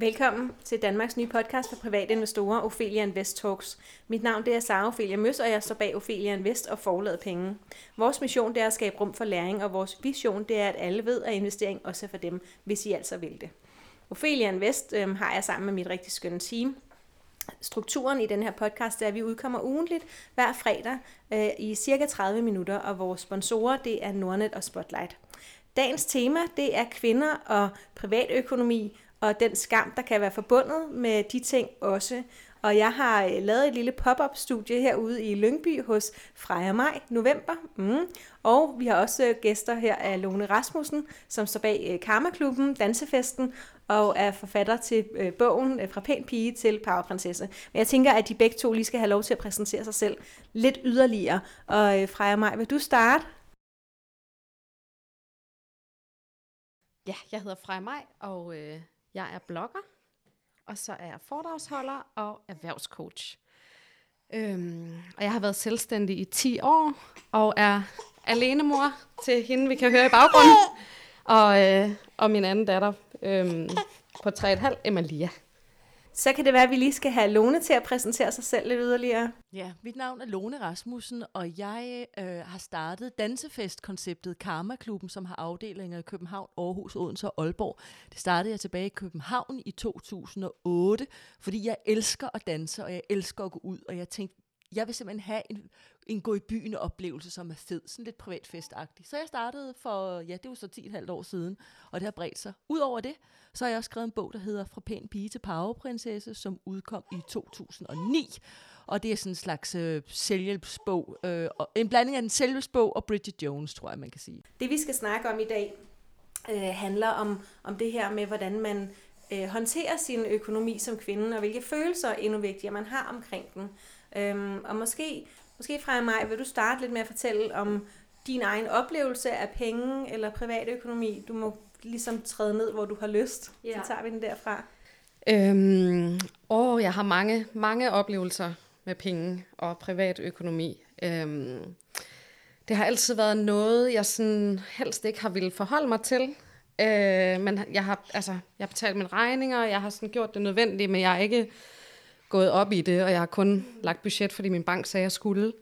Velkommen til Danmarks nye podcast for private investorer, Ophelia Invest Talks. Mit navn det er Sara Ophelia Møs, og jeg står bag Ophelia Invest og forlader penge. Vores mission det er at skabe rum for læring, og vores vision det er, at alle ved, at investering også er for dem, hvis I altså vil det. Ophelia Invest øh, har jeg sammen med mit rigtig skønne team. Strukturen i den her podcast er, at vi udkommer ugentligt hver fredag øh, i cirka 30 minutter, og vores sponsorer det er Nordnet og Spotlight. Dagens tema det er kvinder og privatøkonomi, og den skam, der kan være forbundet med de ting også. Og jeg har øh, lavet et lille pop-up studie herude i Lyngby hos Freja Maj november. Mm. Og vi har også øh, gæster her af Lone Rasmussen, som står bag øh, Karma-klubben, Dansefesten, og er forfatter til bogen Fra pæn pige til powerprinsesse. Men jeg tænker, at de begge to lige skal have lov til at præsentere sig selv lidt yderligere. Og Freja Maj, vil du starte? Ja, jeg hedder Freja Maj, og øh, jeg er blogger, og så er jeg foredragsholder og erhvervscoach. Øhm, og jeg har været selvstændig i 10 år, og er alenemor til hende, vi kan høre i baggrunden. Og, øh, og min anden datter øhm, på 3,5, Emilia. Så kan det være, at vi lige skal have Lone til at præsentere sig selv lidt yderligere. Ja, mit navn er Lone Rasmussen, og jeg øh, har startet dansefestkonceptet Karma-klubben, som har afdelinger i København, Aarhus, Odense og Aalborg. Det startede jeg tilbage i København i 2008, fordi jeg elsker at danse, og jeg elsker at gå ud, og jeg tænkte, jeg vil simpelthen have en, en gå i byen oplevelse, som er fed, sådan lidt privatfestagtig. Så jeg startede for, ja, det var så 10,5 år siden, og det har bredt sig. Udover det, så har jeg også skrevet en bog, der hedder Fra pæn pige til powerprinsesse, som udkom i 2009. Og det er sådan en slags øh, selvhjælpsbog, øh, og en blanding af en selvhjælpsbog og Bridget Jones, tror jeg, man kan sige. Det vi skal snakke om i dag, øh, handler om, om det her med, hvordan man øh, håndterer sin økonomi som kvinde, og hvilke følelser endnu vigtigere man har omkring den. Øhm, og måske, måske fra mig, vil du starte lidt med at fortælle om din egen oplevelse af penge eller privatøkonomi. Du må ligesom træde ned, hvor du har lyst. Ja. Så tager vi den derfra. Øhm, åh, jeg har mange, mange oplevelser med penge og privatøkonomi. Øhm, det har altid været noget, jeg sådan helst ikke har ville forholde mig til. Øh, men jeg har, altså, jeg har betalt mine regninger, jeg har sådan gjort det nødvendige, men jeg er ikke gået op i det, og jeg har kun lagt budget, fordi min bank sagde, at jeg skulle.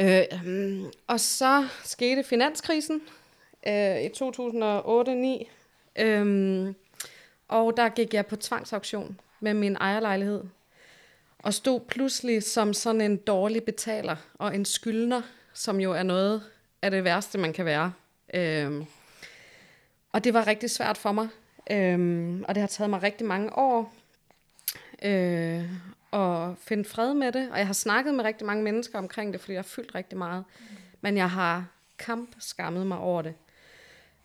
Øh, mm, og så skete finanskrisen øh, i 2008-2009, øh, og der gik jeg på tvangsauktion med min ejerlejlighed, og stod pludselig som sådan en dårlig betaler og en skyldner, som jo er noget af det værste, man kan være. Øh, og det var rigtig svært for mig, øh, og det har taget mig rigtig mange år øh, og finde fred med det. Og jeg har snakket med rigtig mange mennesker omkring det, fordi jeg har fyldt rigtig meget. Mm. Men jeg har kamp skammet mig over det.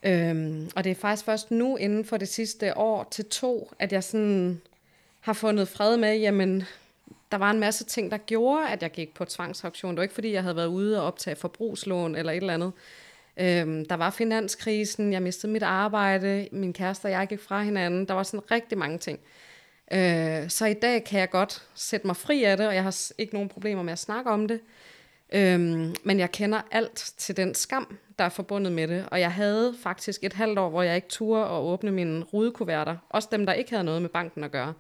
Øhm, og det er faktisk først nu, inden for det sidste år til to, at jeg sådan har fundet fred med, jamen, der var en masse ting, der gjorde, at jeg gik på tvangsauktion. Det var ikke, fordi jeg havde været ude og optage forbrugslån eller et eller andet. Øhm, der var finanskrisen, jeg mistede mit arbejde, min kæreste og jeg gik fra hinanden. Der var sådan rigtig mange ting. Øh, så i dag kan jeg godt sætte mig fri af det, og jeg har ikke nogen problemer med at snakke om det. Øhm, men jeg kender alt til den skam, der er forbundet med det. Og jeg havde faktisk et halvt år, hvor jeg ikke turde at åbne mine rudekuverter. Også dem, der ikke havde noget med banken at gøre.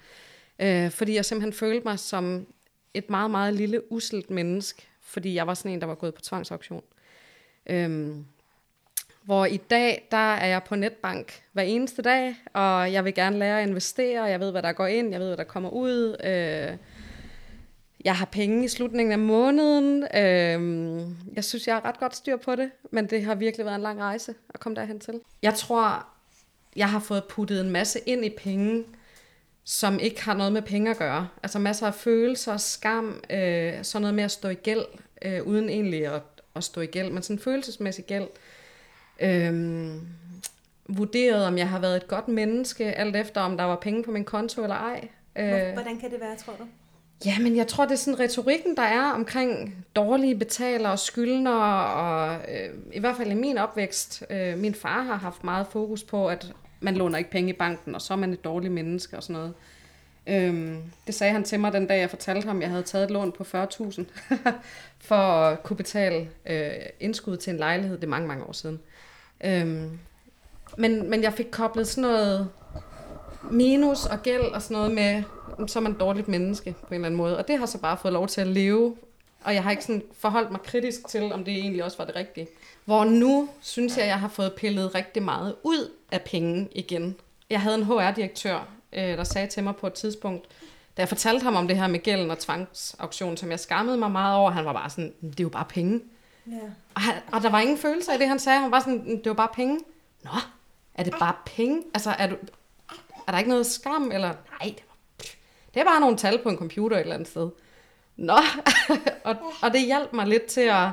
Øh, fordi jeg simpelthen følte mig som et meget, meget lille, uselt menneske. Fordi jeg var sådan en, der var gået på tvangsauktion. Øhm, hvor i dag, der er jeg på netbank hver eneste dag, og jeg vil gerne lære at investere, jeg ved, hvad der går ind, jeg ved, hvad der kommer ud. Øh, jeg har penge i slutningen af måneden. Øh, jeg synes, jeg har ret godt styr på det, men det har virkelig været en lang rejse at komme derhen til. Jeg tror, jeg har fået puttet en masse ind i penge, som ikke har noget med penge at gøre. Altså masser af følelser, skam, øh, sådan noget med at stå i gæld, øh, uden egentlig at, at stå i gæld, men sådan følelsesmæssig gæld. Øhm, vurderet, om jeg har været et godt menneske, alt efter om der var penge på min konto eller ej. Øh, hvordan kan det være, tror du? Ja, men jeg tror, det er sådan retorikken, der er omkring dårlige betaler og skyldner, og øh, i hvert fald i min opvækst, øh, min far har haft meget fokus på, at man låner ikke penge i banken, og så er man et dårligt menneske og sådan noget. Øhm, det sagde han til mig den dag, jeg fortalte ham, at jeg havde taget et lån på 40.000 for at kunne betale øh, indskud til en lejlighed. Det er mange, mange år siden. Øhm, men, men jeg fik koblet sådan noget minus og gæld og sådan noget med, så er man et dårligt menneske på en eller anden måde. Og det har så bare fået lov til at leve. Og jeg har ikke sådan forholdt mig kritisk til, om det egentlig også var det rigtige. Hvor nu synes jeg, at jeg har fået pillet rigtig meget ud af penge igen. Jeg havde en HR-direktør, øh, der sagde til mig på et tidspunkt, da jeg fortalte ham om det her med gælden og tvangsauktion, som jeg skammede mig meget over, han var bare sådan, det er jo bare penge. Ja. Og, han, og der var ingen følelse af det, han sagde. Han var sådan, det var bare penge. Nå, er det bare penge? Altså, er, du, er der ikke noget skam? Eller, nej, det, var, det er bare nogle tal på en computer et eller andet sted. Nå, og, og det hjalp mig lidt til at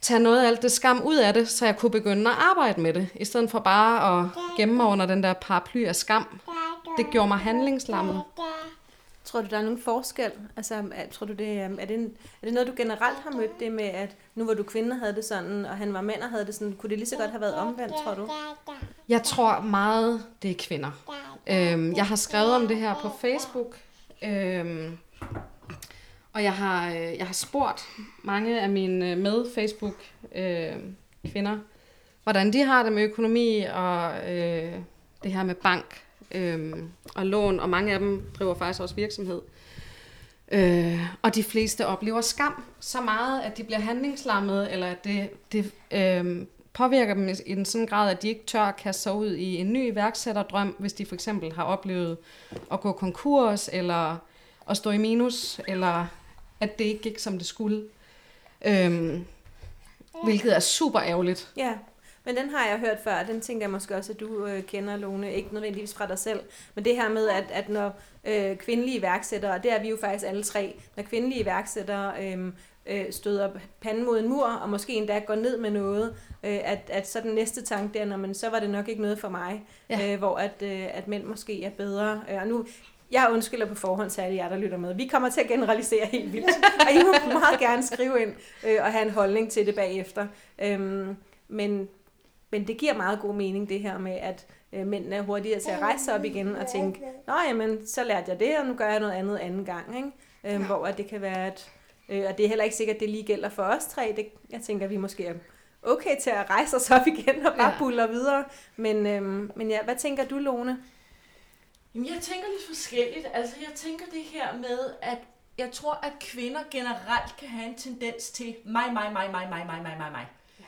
tage noget af alt det skam ud af det, så jeg kunne begynde at arbejde med det, i stedet for bare at gemme mig under den der paraply af skam. Det gjorde mig handlingslammet. Tror du, der er nogen forskel? Altså, um, tror du, det, er, er, det en, er det noget, du generelt har mødt det med, at nu hvor du kvinde havde det sådan, og han var mand og havde det sådan, kunne det lige så godt have været omvendt, tror du? Jeg tror meget, det er kvinder. Øhm, jeg har skrevet om det her på Facebook, øhm, og jeg har, øh, jeg har spurgt mange af mine med-Facebook-kvinder, øh, øhm, hvordan de har det med økonomi og øh, det her med bank øh, og lån, og mange af dem driver faktisk også virksomhed. Øh, og de fleste oplever skam så meget, at de bliver handlingslammet, eller at det, det øh, påvirker dem i en sådan grad, at de ikke tør at kaste sig ud i en ny iværksætterdrøm, hvis de for eksempel har oplevet at gå konkurs, eller at stå i minus, eller at det ikke gik, som det skulle. Øhm, hvilket er super ærgerligt. Ja, men den har jeg hørt før, den tænker jeg måske også, at du øh, kender, Lone, ikke nødvendigvis fra dig selv, men det her med, at, at når øh, kvindelige iværksættere, og det er vi jo faktisk alle tre, når kvindelige iværksættere øh, øh, støder panden mod en mur, og måske endda går ned med noget, øh, at, at så den næste tanke der, når man, så var det nok ikke noget for mig, ja. øh, hvor at, øh, at mænd måske er bedre. Øh, og nu, jeg undskylder på forhånd til alle jer, der lytter med. Vi kommer til at generalisere helt vildt, og I må meget gerne skrive ind øh, og have en holdning til det bagefter. Øhm, men, men det giver meget god mening, det her med, at øh, mændene er hurtigere til at rejse sig op igen og tænke, nå jamen, så lærte jeg det, og nu gør jeg noget andet anden gang. Ikke? Ja. Hvor at det kan være, at, øh, og det er heller ikke sikkert, at det lige gælder for os tre. Det, jeg tænker, at vi måske er okay til at rejse os op igen og bare ja. buller videre. Men, øhm, men ja, hvad tænker du, Lone? Jamen, jeg tænker lidt forskelligt. Altså, jeg tænker det her med, at jeg tror, at kvinder generelt kan have en tendens til mig, mig, mig, mig, mig, mig, mig, mig, mig. Ja.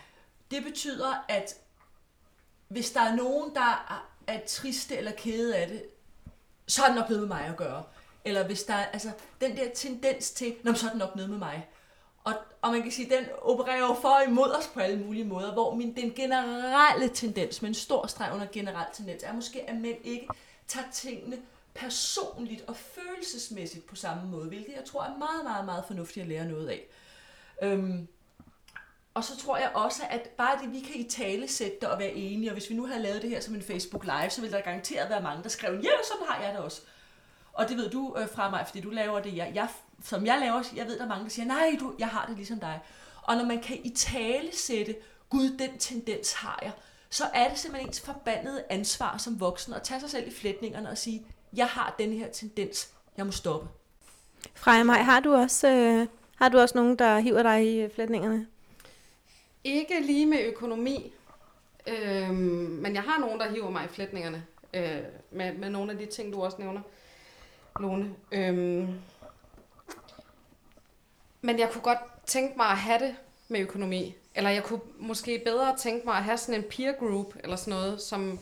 Det betyder, at hvis der er nogen, der er triste eller kede af det, så er det nok noget med mig at gøre. Eller hvis der er altså, den der tendens til, Nå, så er det nok noget med mig. Og, og man kan sige, den opererer jo for imod os på alle mulige måder, hvor min, den generelle tendens, med en stor streg under generel tendens, er måske, at mænd ikke tager tingene personligt og følelsesmæssigt på samme måde, hvilket jeg tror er meget, meget, meget fornuftigt at lære noget af. Øhm, og så tror jeg også, at bare det, vi kan i tale sætte og være enige, og hvis vi nu havde lavet det her som en Facebook Live, så ville der garanteret være mange, der skrev, ja, sådan har jeg det også. Og det ved du øh, fra mig, fordi du laver det, jeg, jeg, som jeg laver, jeg ved, der er mange, der siger, nej, du, jeg har det ligesom dig. Og når man kan i tale sætte, gud, den tendens har jeg, så er det simpelthen ens forbandede ansvar som voksen at tage sig selv i flætningerne og sige, jeg har den her tendens, jeg må stoppe. Freja Maj, har du også, øh, har du også nogen, der hiver dig i flætningerne? Ikke lige med økonomi, øh, men jeg har nogen, der hiver mig i flætningerne øh, med, med nogle af de ting, du også nævner, Lone. Øh, men jeg kunne godt tænke mig at have det med økonomi. Eller jeg kunne måske bedre tænke mig at have sådan en peer group, eller sådan noget, som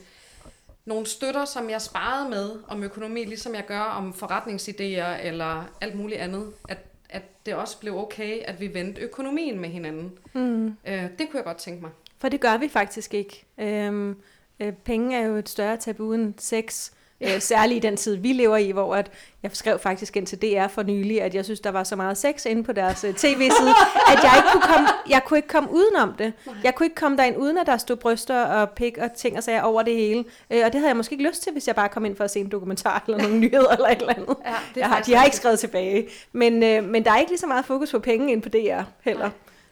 nogle støtter, som jeg sparede med om økonomi, ligesom jeg gør om forretningsidéer eller alt muligt andet. At, at det også blev okay, at vi vendte økonomien med hinanden. Mm. Øh, det kunne jeg godt tænke mig. For det gør vi faktisk ikke. Øhm, øh, penge er jo et større tabu end sex. Øh, særligt i den tid, vi lever i, hvor at, jeg skrev faktisk ind til DR for nylig, at jeg synes, der var så meget sex inde på deres uh, tv-side, at jeg ikke kunne komme, jeg kunne ikke komme udenom det. Jeg kunne ikke komme derind, uden at der stod bryster og pik og ting og sager over det hele. Øh, og det havde jeg måske ikke lyst til, hvis jeg bare kom ind for at se en dokumentar eller nogle nyheder eller et eller andet. Ja, det jeg har, de har ikke skrevet tilbage. Men, øh, men der er ikke lige så meget fokus på penge ind på DR heller.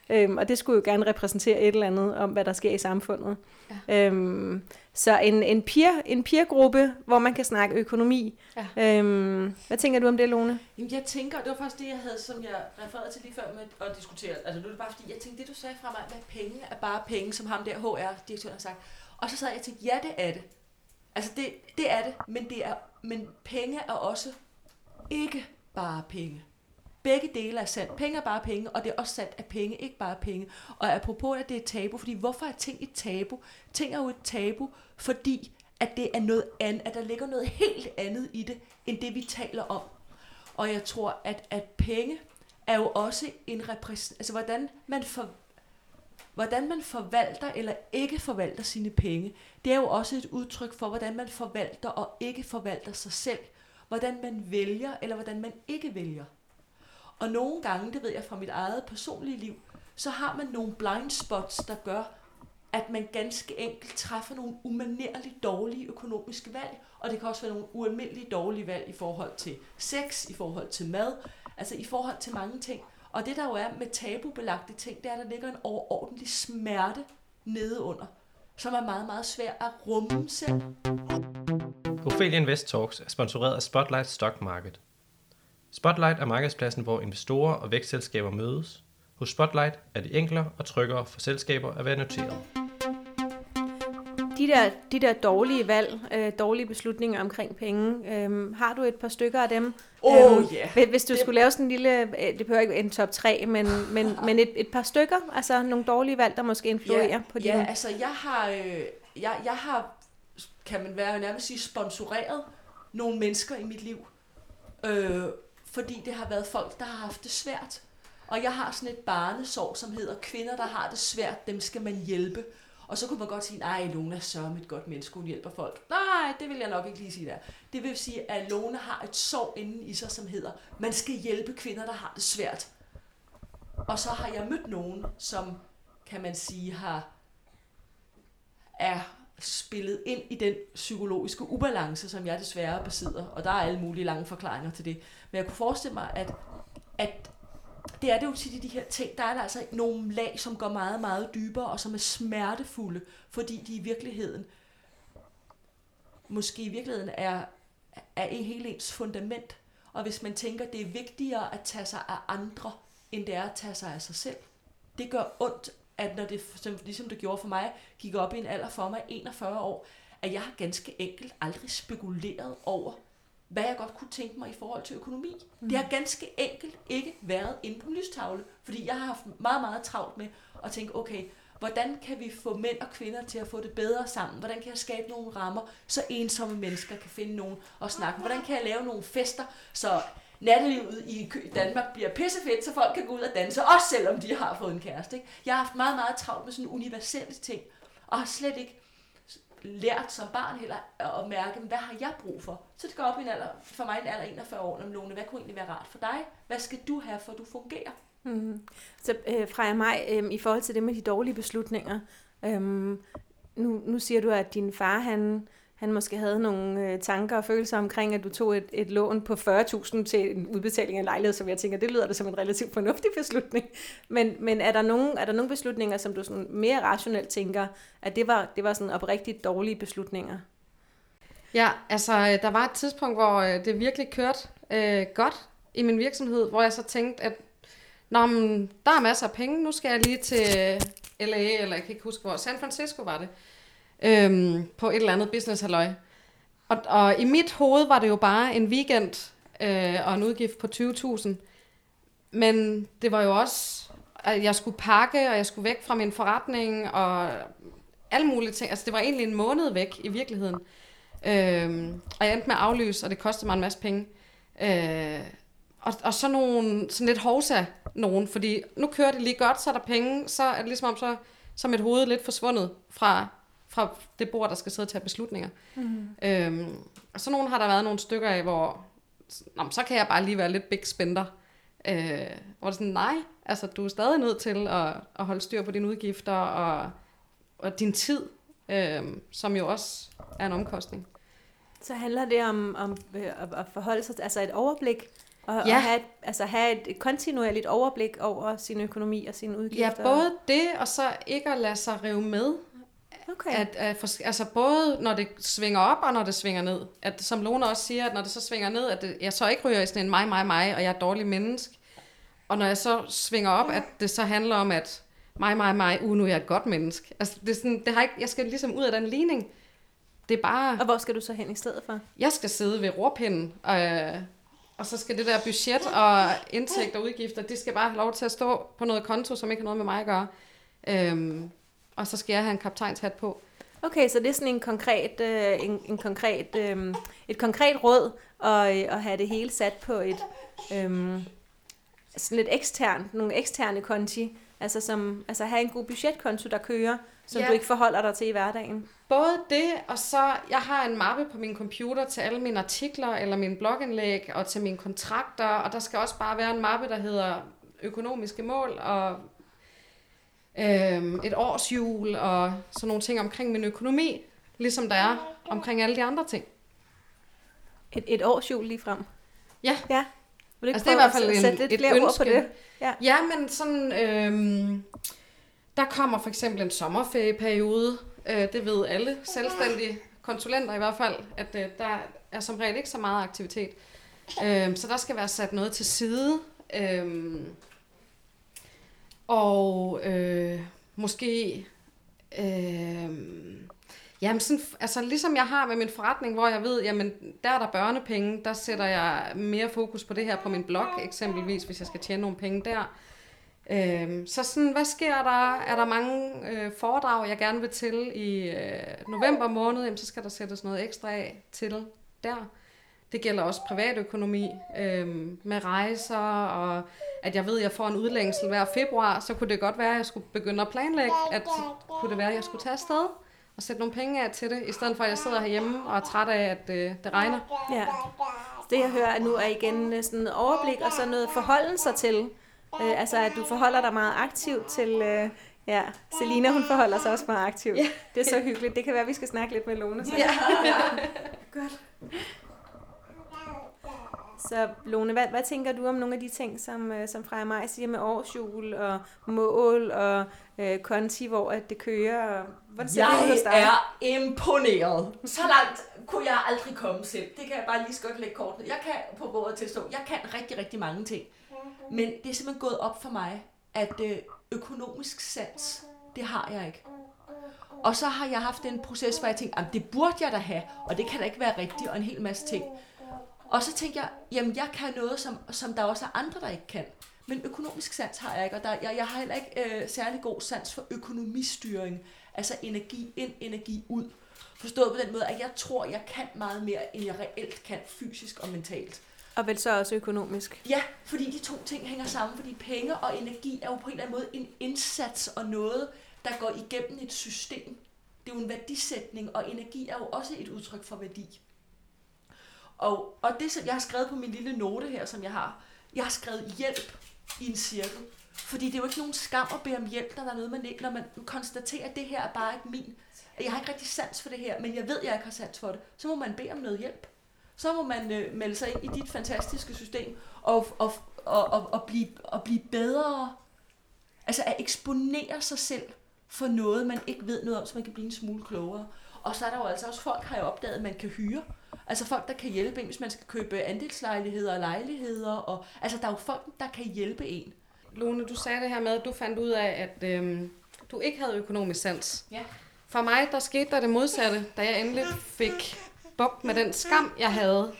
Nej. Øhm, og det skulle jo gerne repræsentere et eller andet om, hvad der sker i samfundet. Ja. Øhm, så en, en, peer, en peergruppe, hvor man kan snakke økonomi. Ja. Øhm, hvad tænker du om det, Lone? Jamen, jeg tænker, det var faktisk det, jeg havde, som jeg refererede til lige før med at diskutere. Altså nu er det bare fordi, jeg tænkte, det du sagde fra mig, at penge er bare penge, som ham der HR-direktøren har sagt. Og så sad jeg og tænkte, ja, det er det. Altså det, det er det, men, det er, men penge er også ikke bare penge. Begge dele er sandt. Penge er bare penge, og det er også sandt, at penge ikke bare er penge. Og apropos, at det er et tabu, fordi hvorfor er ting et tabu? Ting er jo et tabu, fordi at det er noget andet, at der ligger noget helt andet i det, end det vi taler om. Og jeg tror, at, at penge er jo også en repræsentation, altså hvordan man, for, hvordan man forvalter eller ikke forvalter sine penge, det er jo også et udtryk for, hvordan man forvalter og ikke forvalter sig selv. Hvordan man vælger, eller hvordan man ikke vælger. Og nogle gange, det ved jeg fra mit eget personlige liv, så har man nogle blind spots, der gør, at man ganske enkelt træffer nogle umanerligt dårlige økonomiske valg, og det kan også være nogle ualmindeligt dårlige valg i forhold til sex, i forhold til mad, altså i forhold til mange ting. Og det der jo er med tabubelagte ting, det er, at der ligger en overordentlig smerte nede under, som er meget, meget svær at rumme selv. Ophelia Invest Talks er sponsoreret af Spotlight Stock Market. Spotlight er markedspladsen, hvor investorer og vækstselskaber mødes. Hos Spotlight er det enklere og tryggere for selskaber at være noteret. De der, de der dårlige valg, øh, dårlige beslutninger omkring penge, øh, har du et par stykker af dem? Åh, Øhm, ja. hvis- Hvis du Det- skulle lave sådan en lille, øh, det behøver ikke en top 3, men, men, men et, et par stykker, altså nogle dårlige valg, der måske influerer ja, på din... Ja, altså jeg har, øh, jeg, jeg har, kan man være nærmest sige, sponsoreret nogle mennesker i mit liv. Øh, fordi det har været folk, der har haft det svært. Og jeg har sådan et barnesår, som hedder, kvinder, der har det svært, dem skal man hjælpe. Og så kunne man godt sige, nej, Lone er sørme et godt menneske, hun hjælper folk. Nej, det vil jeg nok ikke lige sige der. Det vil sige, at Lone har et sorg inden i sig, som hedder, man skal hjælpe kvinder, der har det svært. Og så har jeg mødt nogen, som, kan man sige, har er spillet ind i den psykologiske ubalance, som jeg desværre besidder. Og der er alle mulige lange forklaringer til det. Men jeg kunne forestille mig, at, at det er det jo tit i de her ting, der er der altså nogle lag, som går meget, meget dybere, og som er smertefulde, fordi de i virkeligheden, måske i virkeligheden er, er en helt ens fundament. Og hvis man tænker, det er vigtigere at tage sig af andre, end det er at tage sig af sig selv, det gør ondt, at når det, som, ligesom det gjorde for mig, gik op i en alder for mig, 41 år, at jeg har ganske enkelt aldrig spekuleret over, hvad jeg godt kunne tænke mig i forhold til økonomi. Mm. Det har ganske enkelt ikke været inde på lystavle, fordi jeg har haft meget, meget travlt med at tænke, okay, hvordan kan vi få mænd og kvinder til at få det bedre sammen? Hvordan kan jeg skabe nogle rammer, så ensomme mennesker kan finde nogen at snakke med? Hvordan kan jeg lave nogle fester, så nattelivet i Danmark bliver pissefedt, så folk kan gå ud og danse, også selvom de har fået en kæreste. Ikke? Jeg har haft meget, meget travlt med sådan universelle ting, og har slet ikke lært som barn heller at mærke, hvad har jeg brug for? Så det går op i en alder, for mig en alder 41 år, om Lone, hvad kunne egentlig være rart for dig? Hvad skal du have, for at du fungerer? Mm. Så øh, Freja mig, øh, i forhold til det med de dårlige beslutninger, øh, nu, nu siger du, at din far, han, han måske havde nogle øh, tanker og følelser omkring, at du tog et, et lån på 40.000 til en udbetaling af en lejlighed, som jeg tænker, det lyder da som en relativt fornuftig beslutning. Men, men er, der nogle, er der nogle beslutninger, som du sådan mere rationelt tænker, at det var, det var sådan oprigtigt dårlige beslutninger? Ja, altså øh, der var et tidspunkt, hvor øh, det virkelig kørte øh, godt i min virksomhed, hvor jeg så tænkte, at Nå, men, der er masser af penge, nu skal jeg lige til LA, eller jeg kan ikke huske hvor, San Francisco var det, øhm, på et eller andet business halløj. Og, og i mit hoved var det jo bare en weekend øh, og en udgift på 20.000. Men det var jo også, at jeg skulle pakke, og jeg skulle væk fra min forretning, og alle mulige ting. Altså det var egentlig en måned væk i virkeligheden. Øhm, og jeg endte med at aflyse, og det kostede mig en masse penge. Øh, og, og så nogle, sådan lidt hovsa nogen, fordi nu kører det lige godt, så er der penge, så er det ligesom om, så, så er mit hoved lidt forsvundet fra, fra det bord, der skal sidde og tage beslutninger. Mm. Øhm, og så nogle har der været nogle stykker af, hvor Nå, så kan jeg bare lige være lidt big spender. Øh, hvor det er sådan, nej, altså du er stadig nødt til at, at holde styr på dine udgifter og, og din tid, øh, som jo også er en omkostning. Så handler det om, om øh, at forholde sig altså et overblik, og, Ja. og have, et, altså have et kontinuerligt overblik over sin økonomi og sine udgifter. Ja, både det, og så ikke at lade sig rive med. Okay. At, at for, altså både når det svinger op, og når det svinger ned. At, som Lone også siger, at når det så svinger ned, at det, jeg så ikke ryger i sådan en mig, mig, mig, og jeg er et dårlig menneske. Og når jeg så svinger op, at det så handler om, at mig, mig, mig, uh, nu er jeg et godt menneske. Altså, det er sådan, det har ikke, jeg skal ligesom ud af den ligning. Det er bare... Og hvor skal du så hen i stedet for? Jeg skal sidde ved rorpinden, øh, og så skal det der budget og indtægter og udgifter, det skal bare have lov til at stå på noget konto, som ikke har noget med mig at gøre. Øhm, og så skal jeg have en kaptajnshat på. Okay, så det er sådan en konkret, øh, en, en konkret, øh, et konkret råd at, øh, at have det hele sat på et øh, sådan lidt ekstern, nogle eksterne konti, altså som altså have en god budgetkonto der kører, som Ja. du ikke forholder dig til i hverdagen. Både det, og så jeg har en mappe på min computer til alle mine artikler eller mine blogindlæg og til mine kontrakter, og der skal også bare være en mappe, der hedder økonomiske mål og øhm, et årsjul og sådan nogle ting omkring min økonomi, ligesom der er omkring alle de andre ting. Et, et årsjul lige frem. Ja. Ja. Vil du ikke Altså, det er i hvert fald en- sætte lidt et flere ord på ønske. det? Ja. Ja, men sådan, øhm, der kommer for eksempel en sommerferieperiode. Øh, det ved alle selvstændige konsulenter i hvert fald, at øh, der er som regel ikke så meget aktivitet. Øhm, så der skal være sat noget til side. Øhm, og øh, måske... Øh, Jamen, sådan, altså ligesom jeg har med min forretning, hvor jeg ved, jamen der er der børnepenge, der sætter jeg mere fokus på det her på min blog, eksempelvis, hvis jeg skal tjene nogle penge der. Øhm, så sådan, hvad sker der? Er der mange øh, foredrag, jeg gerne vil til i øh, november måned, jamen, så skal der sættes noget ekstra af til der. Det gælder også privatøkonomi øhm, med rejser, og at jeg ved, at jeg får en udlængsel hver februar, så kunne det godt være, at jeg skulle begynde at planlægge, at kunne det være, at jeg skulle tage afsted og sætte nogle penge af til det, i stedet for at jeg sidder herhjemme og er træt af, at øh, det regner. Ja. Det jeg hører er nu er igen øh, sådan overblik og så noget forholden sig til. Øh, altså at du forholder dig meget aktivt til, øh, ja, Selina hun forholder sig også meget aktivt. Ja. Det er så hyggeligt. Det kan være, at vi skal snakke lidt med Lone. Så. Ja. Godt. Så Lone, hvad, hvad tænker du om nogle af de ting, som, øh, som Freja Maj siger med årsjul og mål og øh, konti, hvor at det kører? og Hvordan ser det ud hos Jeg dig? er imponeret. Så langt kunne jeg aldrig komme selv. Det kan jeg bare lige så godt lægge kort ned. Jeg kan på bordet tilstå, jeg kan rigtig, rigtig mange ting. Men det er simpelthen gået op for mig, at øh, økonomisk sans, det har jeg ikke. Og så har jeg haft en proces, hvor jeg tænkte, "Jamen, det burde jeg da have, og det kan da ikke være rigtigt, og en hel masse ting. Og så tænkte jeg, jamen jeg kan noget, som, som der også er andre, der ikke kan. Men økonomisk sans har jeg ikke, og der, jeg, jeg har heller ikke øh, særlig god sans for økonomistyring. Altså energi ind, energi ud. Forstået på den måde, at jeg tror, jeg kan meget mere, end jeg reelt kan fysisk og mentalt. Og vel så også økonomisk. Ja, fordi de to ting hænger sammen, fordi penge og energi er jo på en eller anden måde en indsats og noget, der går igennem et system. Det er jo en værdisætning, og energi er jo også et udtryk for værdi. Og, og det, som jeg har skrevet på min lille note her, som jeg har, jeg har skrevet hjælp i en cirkel. Fordi det er jo ikke nogen skam at bede om hjælp, når der er noget, man ikke, når man konstaterer, at det her er bare ikke min. Jeg har ikke rigtig sans for det her, men jeg ved, at jeg ikke har sans for det. Så må man bede om noget hjælp. Så må man øh, melde sig ind i dit fantastiske system og, og, og, og, og, blive, og blive bedre. Altså at eksponere sig selv for noget, man ikke ved noget om, så man kan blive en smule klogere. Og så er der jo altså også folk, har jeg opdaget, man kan hyre. Altså folk, der kan hjælpe en, hvis man skal købe andelslejligheder og lejligheder. Og, altså der er jo folk, der kan hjælpe en. Lone, du sagde det her med, at du fandt ud af, at øhm, du ikke havde økonomisk sans. Ja. For mig, der skete der det modsatte, da jeg endelig fik bukt med den skam, jeg havde.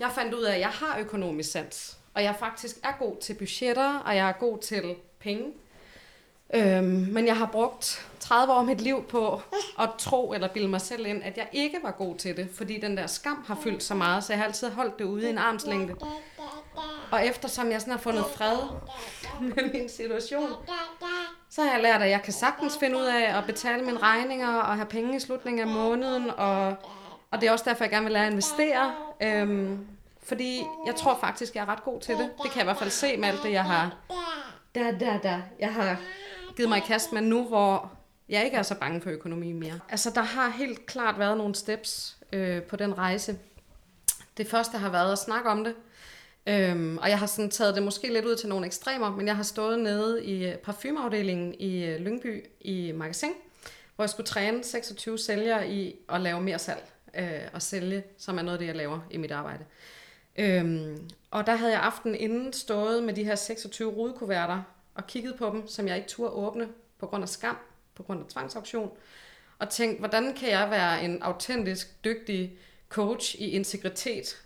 Jeg fandt ud af, at jeg har økonomisk sans, og jeg faktisk er god til budgetter, og jeg er god til penge. Øhm, men jeg har brugt 30 år af mit liv på at tro eller bilde mig selv ind, at jeg ikke var god til det, fordi den der skam har fyldt så meget, så jeg har altid holdt det ude i en armslængde. Og eftersom jeg sådan har fundet fred med min situation, så har jeg lært, at jeg kan sagtens finde ud af at betale mine regninger og have penge i slutningen af måneden. Og, og det er også derfor, jeg gerne vil lære at investere. Øhm, fordi jeg tror faktisk, jeg er ret god til det. Det kan jeg i hvert fald se med alt det, jeg har, da, da, da. jeg har givet mig i kast med nu, hvor jeg ikke er så bange for økonomi mere. Altså, der har helt klart været nogle steps øh, på den rejse. Det første har været at snakke om det. Øhm, og jeg har sådan taget det måske lidt ud til nogle ekstremer, men jeg har stået nede i parfumeafdelingen i øh, Lyngby i magasin, hvor jeg skulle træne 26 sælgere i at lave mere salg øh, og sælge, som er noget af det, jeg laver i mit arbejde. Øhm, og der havde jeg aften inden stået med de her 26 rudekuverter og kigget på dem, som jeg ikke turde åbne på grund af skam, på grund af tvangsauktion. og tænkt, hvordan kan jeg være en autentisk, dygtig coach i integritet,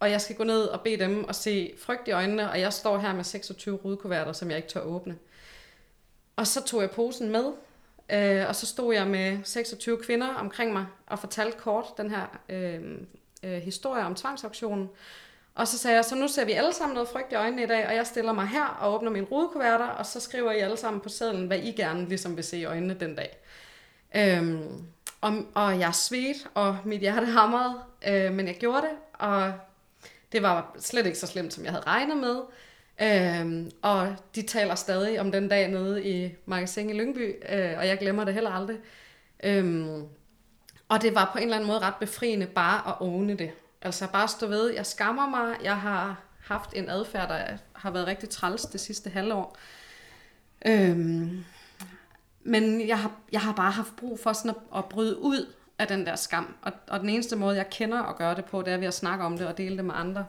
og jeg skal gå ned og bede dem og se frygt i øjnene, og jeg står her med 26 rudekuverter, som jeg ikke tør åbne. Og så tog jeg posen med, øh, og så stod jeg med 26 kvinder omkring mig og fortalte kort den her øh, øh, historie om tvangsauktionen. Og så sagde jeg, så nu ser vi alle sammen noget frygt i øjnene i dag, og jeg stiller mig her og åbner mine rudekuverter, og så skriver I alle sammen på sædlen, hvad I gerne ligesom vil se i øjnene den dag. Øhm, og, og jeg svedte, og mit hjerte hamrede, øh, men jeg gjorde det, og det var slet ikke så slemt, som jeg havde regnet med. Øhm, og de taler stadig om den dag nede i Magasin i Lyngby, øh, og jeg glemmer det heller aldrig. Øhm, og det var på en eller anden måde ret befriende bare at åbne det. Altså bare stå ved, jeg skammer mig, jeg har haft en adfærd, der har været rigtig træls det sidste halvår. Øhm, men jeg har, jeg har bare haft brug for sådan at, at bryde ud af den der skam. Og, og den eneste måde, jeg kender at gøre det på, det er ved at snakke om det og dele det med andre.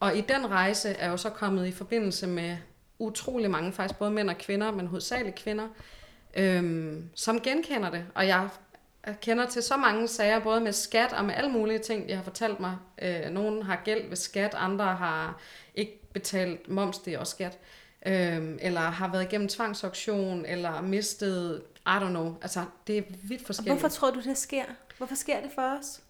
Og i den rejse er jeg jo så kommet i forbindelse med utrolig mange, faktisk både mænd og kvinder, men hovedsageligt kvinder, øhm, som genkender det. Og jeg jeg kender til så mange sager, både med skat og med alle mulige ting, de har fortalt mig. Øh, nogen har gæld ved skat, andre har ikke betalt moms, det er også skat. Øh, eller har været igennem tvangsauktion, eller mistet, I don't know. Altså, det er vidt forskelligt. Og hvorfor tror du, det sker? Hvorfor sker det for os?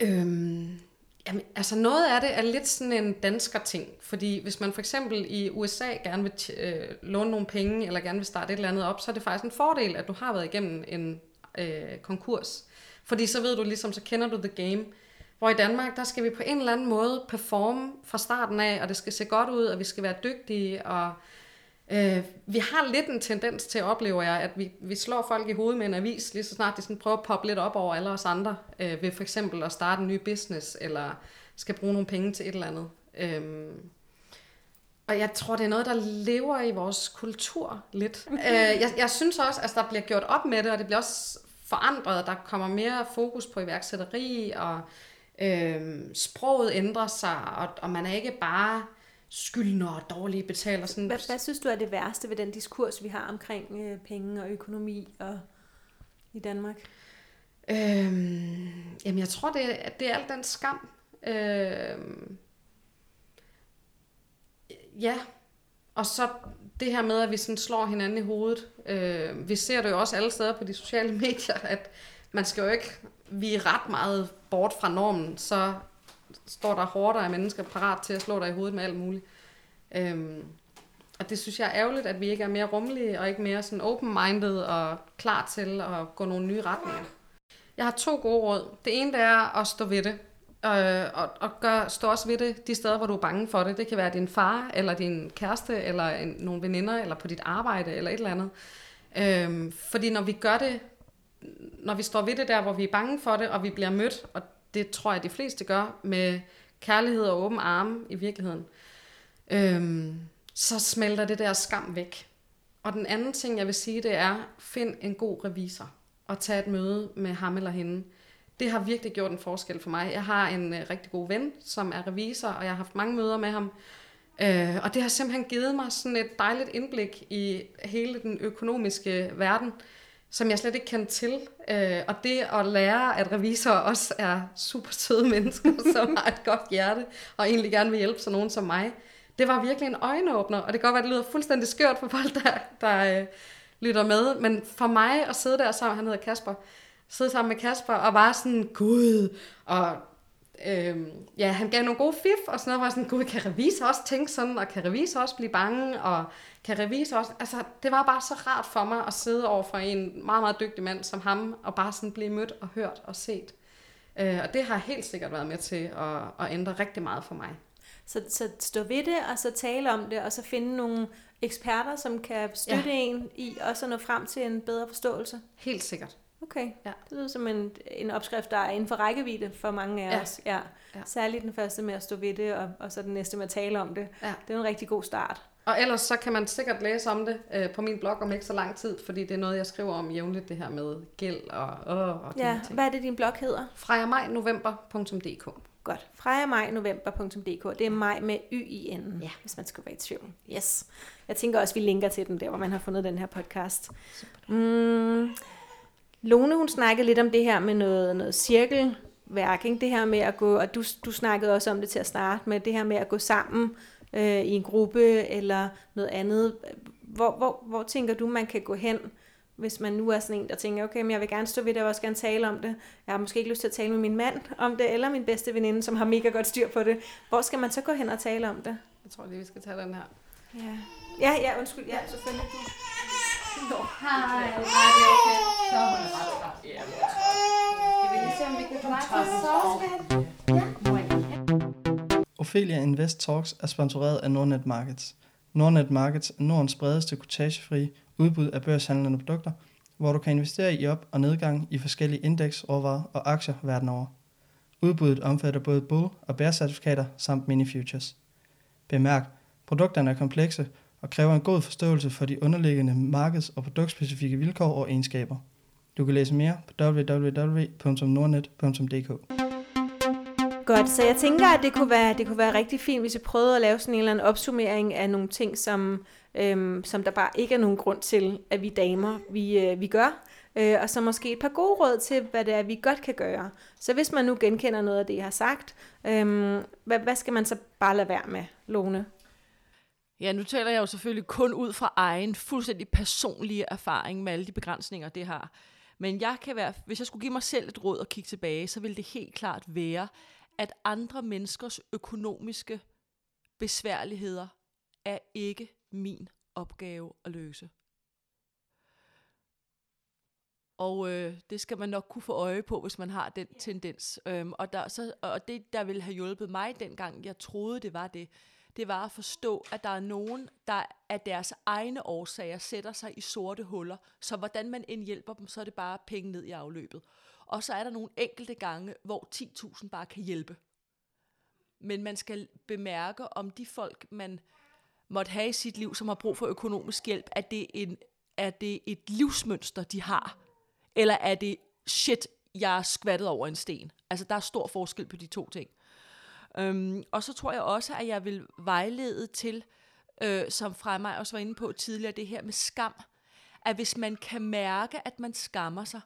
Øhm, jamen, altså noget af det er lidt sådan en dansker ting, fordi hvis man for eksempel i USA gerne vil øh, låne nogle penge, eller gerne vil starte et eller andet op, så er det faktisk en fordel, at du har været igennem en øh, konkurs. Fordi så ved du ligesom, så kender du the game. Hvor i Danmark, der skal vi på en eller anden måde performe fra starten af, og det skal se godt ud, og vi skal være dygtige, og øh, vi har lidt en tendens til, oplever jeg, at vi, vi slår folk i hovedet med en avis, lige så snart de sådan prøver at poppe lidt op over alle os andre, øh, ved for eksempel at starte en ny business, eller skal bruge nogle penge til et eller andet. Øh, og jeg tror, det er noget, der lever i vores kultur lidt. øh, jeg, jeg synes også, at altså, der bliver gjort op med det, og det bliver også forandret. Der kommer mere fokus på iværksætteri, og øh, sproget ændrer sig, og, og man er ikke bare skyldner og dårlige betaler. Sådan. Hvad, hvad synes du er det værste ved den diskurs, vi har omkring øh, penge og økonomi og i Danmark? Øhm, jamen, jeg tror, det, er, det er alt den skam. Øhm, ja, og så det her med, at vi sådan slår hinanden i hovedet. Øh, vi ser det jo også alle steder på de sociale medier, at man skal jo ikke, vi er ret meget bort fra normen, så står der hårdere af mennesker parat til at slå dig i hovedet med alt muligt. Øhm, og det synes jeg er ærgerligt, at vi ikke er mere rummelige og ikke mere sådan open-minded og klar til at gå nogle nye retninger. Jeg har to gode råd. Det ene det er at stå ved det. Øh, og, og gør, stå også ved det de steder, hvor du er bange for det. Det kan være din far, eller din kæreste, eller en, nogle veninder, eller på dit arbejde, eller et eller andet. Øh, fordi når vi gør det, når vi står ved det der, hvor vi er bange for det, og vi bliver mødt, og det tror jeg, de fleste gør, med kærlighed og åben arme i virkeligheden, øh, så smelter det der skam væk. Og den anden ting, jeg vil sige, det er, find en god revisor, og tag et møde med ham eller hende det har virkelig gjort en forskel for mig. Jeg har en øh, rigtig god ven, som er revisor, og jeg har haft mange møder med ham. Øh, og det har simpelthen givet mig sådan et dejligt indblik i hele den økonomiske verden, som jeg slet ikke kendte til. Øh, og det at lære, at revisorer også er super søde mennesker, som har et godt hjerte, og egentlig gerne vil hjælpe sådan nogen som mig, det var virkelig en øjenåbner. Og det kan godt være, at det lyder fuldstændig skørt for folk, der, der øh, lytter med. Men for mig at sidde der sammen, han hedder Kasper, sidde sammen med Kasper og var sådan, gud, og øhm, ja, han gav nogle gode fif, og sådan noget, var sådan, gud, kan revisor også tænke sådan, og kan revisor også blive bange, og kan revisor også, altså, det var bare så rart for mig at sidde over for en meget, meget dygtig mand som ham, og bare sådan blive mødt og hørt og set. Øh, og det har helt sikkert været med til at, at ændre rigtig meget for mig. Så, så stå ved det, og så tale om det, og så finde nogle eksperter, som kan støtte ja. en i også at nå frem til en bedre forståelse. Helt sikkert. Okay, ja. det lyder som en, en opskrift, der er inden for rækkevidde for mange af ja. os. Ja. ja. Særligt den første med at stå ved det, og, og så den næste med at tale om det. Ja. Det er en rigtig god start. Og ellers så kan man sikkert læse om det øh, på min blog om ikke så lang tid, fordi det er noget, jeg skriver om jævnligt, det her med gæld og, øh, og Ja, ting. hvad er det, din blog hedder? frejamajnovember.dk Godt. frejamajnovember.dk Det er maj med y i enden, ja. hvis man skal være i tvivl. Yes. Jeg tænker også, vi linker til den der, hvor man har fundet den her podcast. Super. Mm, Lone, hun snakkede lidt om det her med noget, noget cirkelværk, ikke? det her med at gå, og du, du snakkede også om det til at starte med, det her med at gå sammen øh, i en gruppe eller noget andet. Hvor, hvor, hvor tænker du, man kan gå hen, hvis man nu er sådan en, der tænker, okay, men jeg vil gerne stå ved det, og også gerne tale om det. Jeg har måske ikke lyst til at tale med min mand om det, eller min bedste veninde, som har mega godt styr på det. Hvor skal man så gå hen og tale om det? Jeg tror lige, vi skal tage den her. Ja, ja, ja undskyld. Ja, selvfølgelig. Nå. Hej. Nej, det er okay. Så holder jeg bare klar. Ja. Skal vi lige se, om vi kan få dig til Ophelia Invest Talks er sponsoreret af Nordnet Markets. Nordnet Markets er Nordens bredeste kortagefri udbud af børshandlende produkter, hvor du kan investere i op- og nedgang i forskellige indeks, råvarer og aktier verden over. Udbuddet omfatter både bull- og bear-certifikater samt mini-futures. Bemærk, produkterne er komplekse og kræver en god forståelse for de underliggende markeds- og produktspecifikke vilkår og egenskaber. Du kan læse mere på www.nordnet.dk. Godt, så jeg tænker, at det kunne være, det kunne være rigtig fint, hvis vi prøvede at lave sådan en eller anden opsummering af nogle ting, som, øhm, som der bare ikke er nogen grund til, at vi damer, vi, øh, vi gør. Øh, og så måske et par gode råd til, hvad det er, vi godt kan gøre. Så hvis man nu genkender noget af det, jeg har sagt, øhm, hvad, hvad skal man så bare lade være med, Lone? Ja, nu taler jeg jo selvfølgelig kun ud fra egen fuldstændig personlige erfaring med alle de begrænsninger, det har. Men jeg kan være, hvis jeg skulle give mig selv et råd og kigge tilbage, så ville det helt klart være, at andre menneskers økonomiske besværligheder er ikke min opgave at løse. Og øh, det skal man nok kunne få øje på, hvis man har den tendens. Øhm, og, der, så, og det, der ville have hjulpet mig dengang, jeg troede, det var det, det var at forstå, at der er nogen, der af deres egne årsager sætter sig i sorte huller. Så hvordan man end hjælper dem, så er det bare penge ned i afløbet. Og så er der nogle enkelte gange, hvor 10.000 bare kan hjælpe. Men man skal bemærke, om de folk, man måtte have i sit liv, som har brug for økonomisk hjælp, er det, en, er det et livsmønster, de har? Eller er det, shit, jeg er skvattet over en sten? Altså, der er stor forskel på de to ting. Øhm, og så tror jeg også, at jeg vil vejlede til, øh, som fra mig også var inde på tidligere, det her med skam. At hvis man kan mærke, at man skammer sig,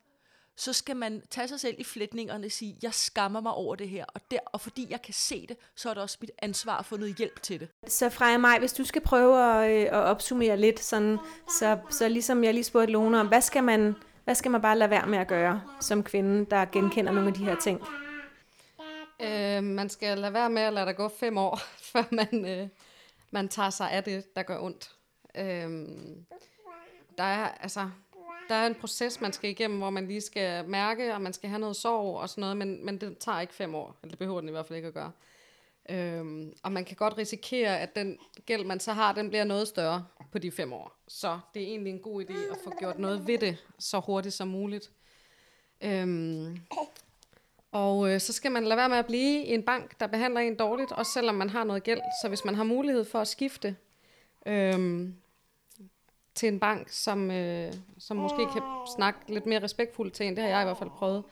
så skal man tage sig selv i flætningerne og sige, jeg skammer mig over det her, og, der, og fordi jeg kan se det, så er det også mit ansvar at få noget hjælp til det. Så Freja mig, hvis du skal prøve at, øh, at opsummere lidt, sådan, så, så ligesom jeg lige spurgte Lone om, hvad skal, man, hvad skal man bare lade være med at gøre som kvinde, der genkender nogle af de her ting? Øh, man skal lade være med at lade der gå fem år, før man, øh, man tager sig af det, der gør ondt. Øh, der er altså der er en proces, man skal igennem, hvor man lige skal mærke, og man skal have noget sorg og sådan noget, men, men det tager ikke fem år, eller det behøver den i hvert fald ikke at gøre. Øhm, og man kan godt risikere, at den gæld, man så har, den bliver noget større på de fem år. Så det er egentlig en god idé at få gjort noget ved det så hurtigt som muligt. Øhm, og øh, så skal man lade være med at blive i en bank, der behandler en dårligt, også selvom man har noget gæld. Så hvis man har mulighed for at skifte øh, til en bank, som, øh, som måske kan snakke lidt mere respektfuldt til en, det har jeg i hvert fald prøvet,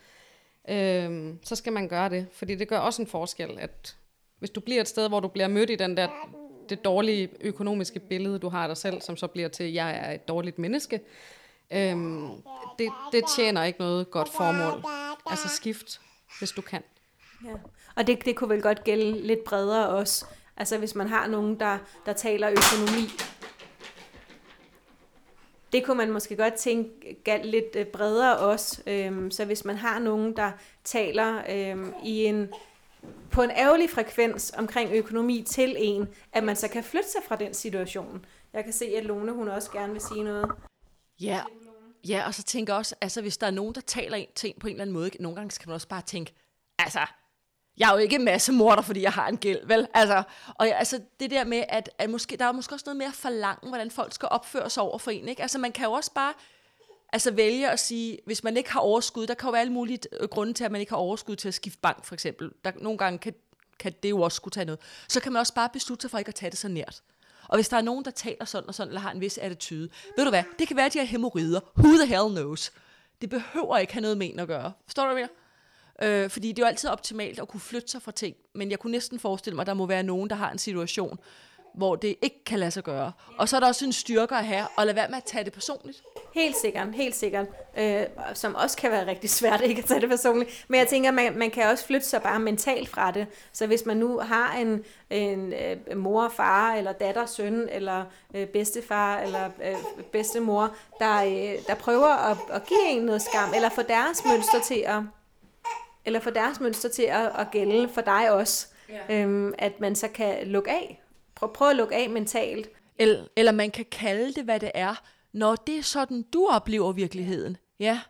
øh, så skal man gøre det. Fordi det gør også en forskel, at hvis du bliver et sted, hvor du bliver mødt i den der, det dårlige økonomiske billede, du har af dig selv, som så bliver til, at jeg er et dårligt menneske, øh, det, det tjener ikke noget godt formål. Altså skift, hvis du kan. Ja. Og det, det kunne vel godt gælde lidt bredere også. Altså hvis man har nogen, der, der taler økonomi, det kunne man måske godt tænke galt lidt øh, bredere også. Øhm, så hvis man har nogen, der taler øhm, i en på en ærgerlig frekvens omkring økonomi til en, at man så kan flytte sig fra den situation. Jeg kan se, at Lone hun også gerne vil sige noget. Ja, ja og så tænker jeg også, altså hvis der er nogen, der taler en ting på en eller anden måde, nogle gange kan man også bare tænke, altså, jeg er jo ikke masse morder, fordi jeg har en gæld, vel? Altså, og ja, altså det der med, at, at måske, der er måske også noget mere forlangen, hvordan folk skal opføre sig over for en, ikke? Altså man kan jo også bare altså vælge at sige, hvis man ikke har overskud, der kan jo være alle mulige øh, grunde til, at man ikke har overskud til at skifte bank, for eksempel. Der, nogle gange kan, kan det jo også skulle tage noget. Så kan man også bare beslutte sig for ikke at tage det så nært. Og hvis der er nogen, der taler sådan og sådan, eller har en vis attitude, ved du hvad, det kan være, at de har hemorrider. Who the hell knows? Det behøver ikke have noget med en at gøre. Forstår du, hvad mener? Øh, fordi det er jo altid optimalt at kunne flytte sig fra ting. Men jeg kunne næsten forestille mig, at der må være nogen, der har en situation, hvor det ikke kan lade sig gøre. Og så er der også en styrke at have, og lade være med at tage det personligt. Helt sikkert, helt sikkert. Øh, som også kan være rigtig svært ikke at tage det personligt. Men jeg tænker, man, man kan også flytte sig bare mentalt fra det. Så hvis man nu har en, en øh, mor, far, eller datter, søn, eller øh, bedstefar, eller øh, bedstemor, der, øh, der prøver at, at give en noget skam, eller få deres mønster til at eller få deres mønster til at, at gælde for dig også. Ja. Øhm, at man så kan lukke af. Prøv, prøv at lukke af mentalt. Eller, eller man kan kalde det, hvad det er, når det er sådan, du oplever virkeligheden. Ja,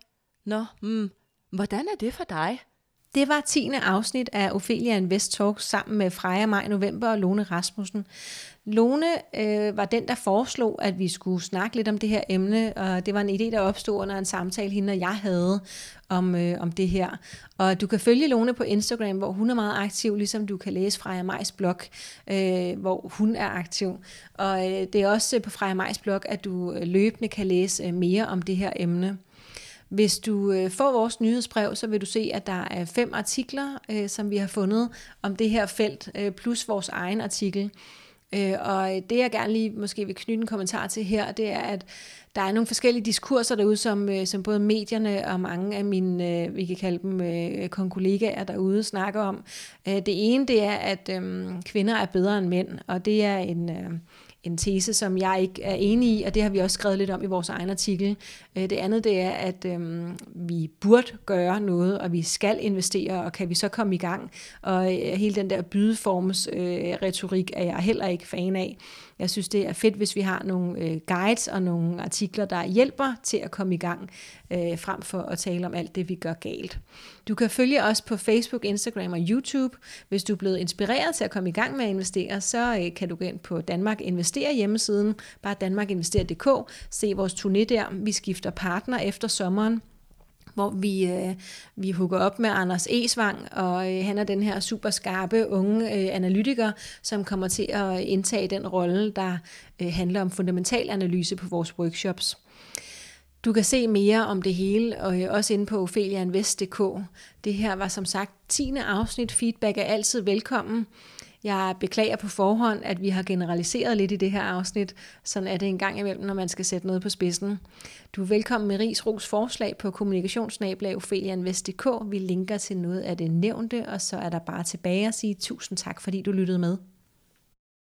nå, mm, hvordan er det for dig? Det var 10. afsnit af Ophelia Invest Talk sammen med Freja Maj November og Lone Rasmussen. Lone øh, var den, der foreslog, at vi skulle snakke lidt om det her emne, og det var en idé, der opstod under en samtale, hende og jeg havde om, øh, om det her. Og du kan følge Lone på Instagram, hvor hun er meget aktiv, ligesom du kan læse Freja Majs blog, øh, hvor hun er aktiv. Og øh, det er også på Freja Majs blog, at du øh, løbende kan læse øh, mere om det her emne. Hvis du øh, får vores nyhedsbrev, så vil du se, at der er fem artikler, øh, som vi har fundet om det her felt, øh, plus vores egen artikel. Øh, og øh, det jeg gerne lige måske vil knytte en kommentar til her, det er, at der er nogle forskellige diskurser derude, som, øh, som både medierne og mange af mine, øh, vi kan kalde dem øh, kollegaer derude, snakker om. Øh, det ene, det er, at øh, kvinder er bedre end mænd, og det er en... Øh, en tese, som jeg ikke er enig i, og det har vi også skrevet lidt om i vores egen artikel. Øh, det andet det er, at øhm, vi burde gøre noget, og vi skal investere, og kan vi så komme i gang? Og øh, hele den der bydeforms øh, retorik er jeg heller ikke fan af. Jeg synes, det er fedt, hvis vi har nogle øh, guides og nogle artikler, der hjælper til at komme i gang, øh, frem for at tale om alt det, vi gør galt. Du kan følge os på Facebook, Instagram og YouTube. Hvis du er blevet inspireret til at komme i gang med at investere, så øh, kan du gå ind på Danmark Investerer hjemmesiden, bare danmarkinvester.dk. se vores turné der. Vi skifter partner efter sommeren hvor vi, øh, vi hugger op med Anders Esvang, og øh, han er den her super skarpe unge øh, analytiker, som kommer til at indtage den rolle, der øh, handler om fundamental analyse på vores workshops. Du kan se mere om det hele, og øh, også inde på ofelianvest.dk. Det her var som sagt 10. afsnit. Feedback er altid velkommen. Jeg beklager på forhånd, at vi har generaliseret lidt i det her afsnit. Sådan er det en gang imellem, når man skal sætte noget på spidsen. Du er velkommen med Ries Ros forslag på kommunikationsnablag Vi linker til noget af det nævnte, og så er der bare tilbage at sige tusind tak, fordi du lyttede med.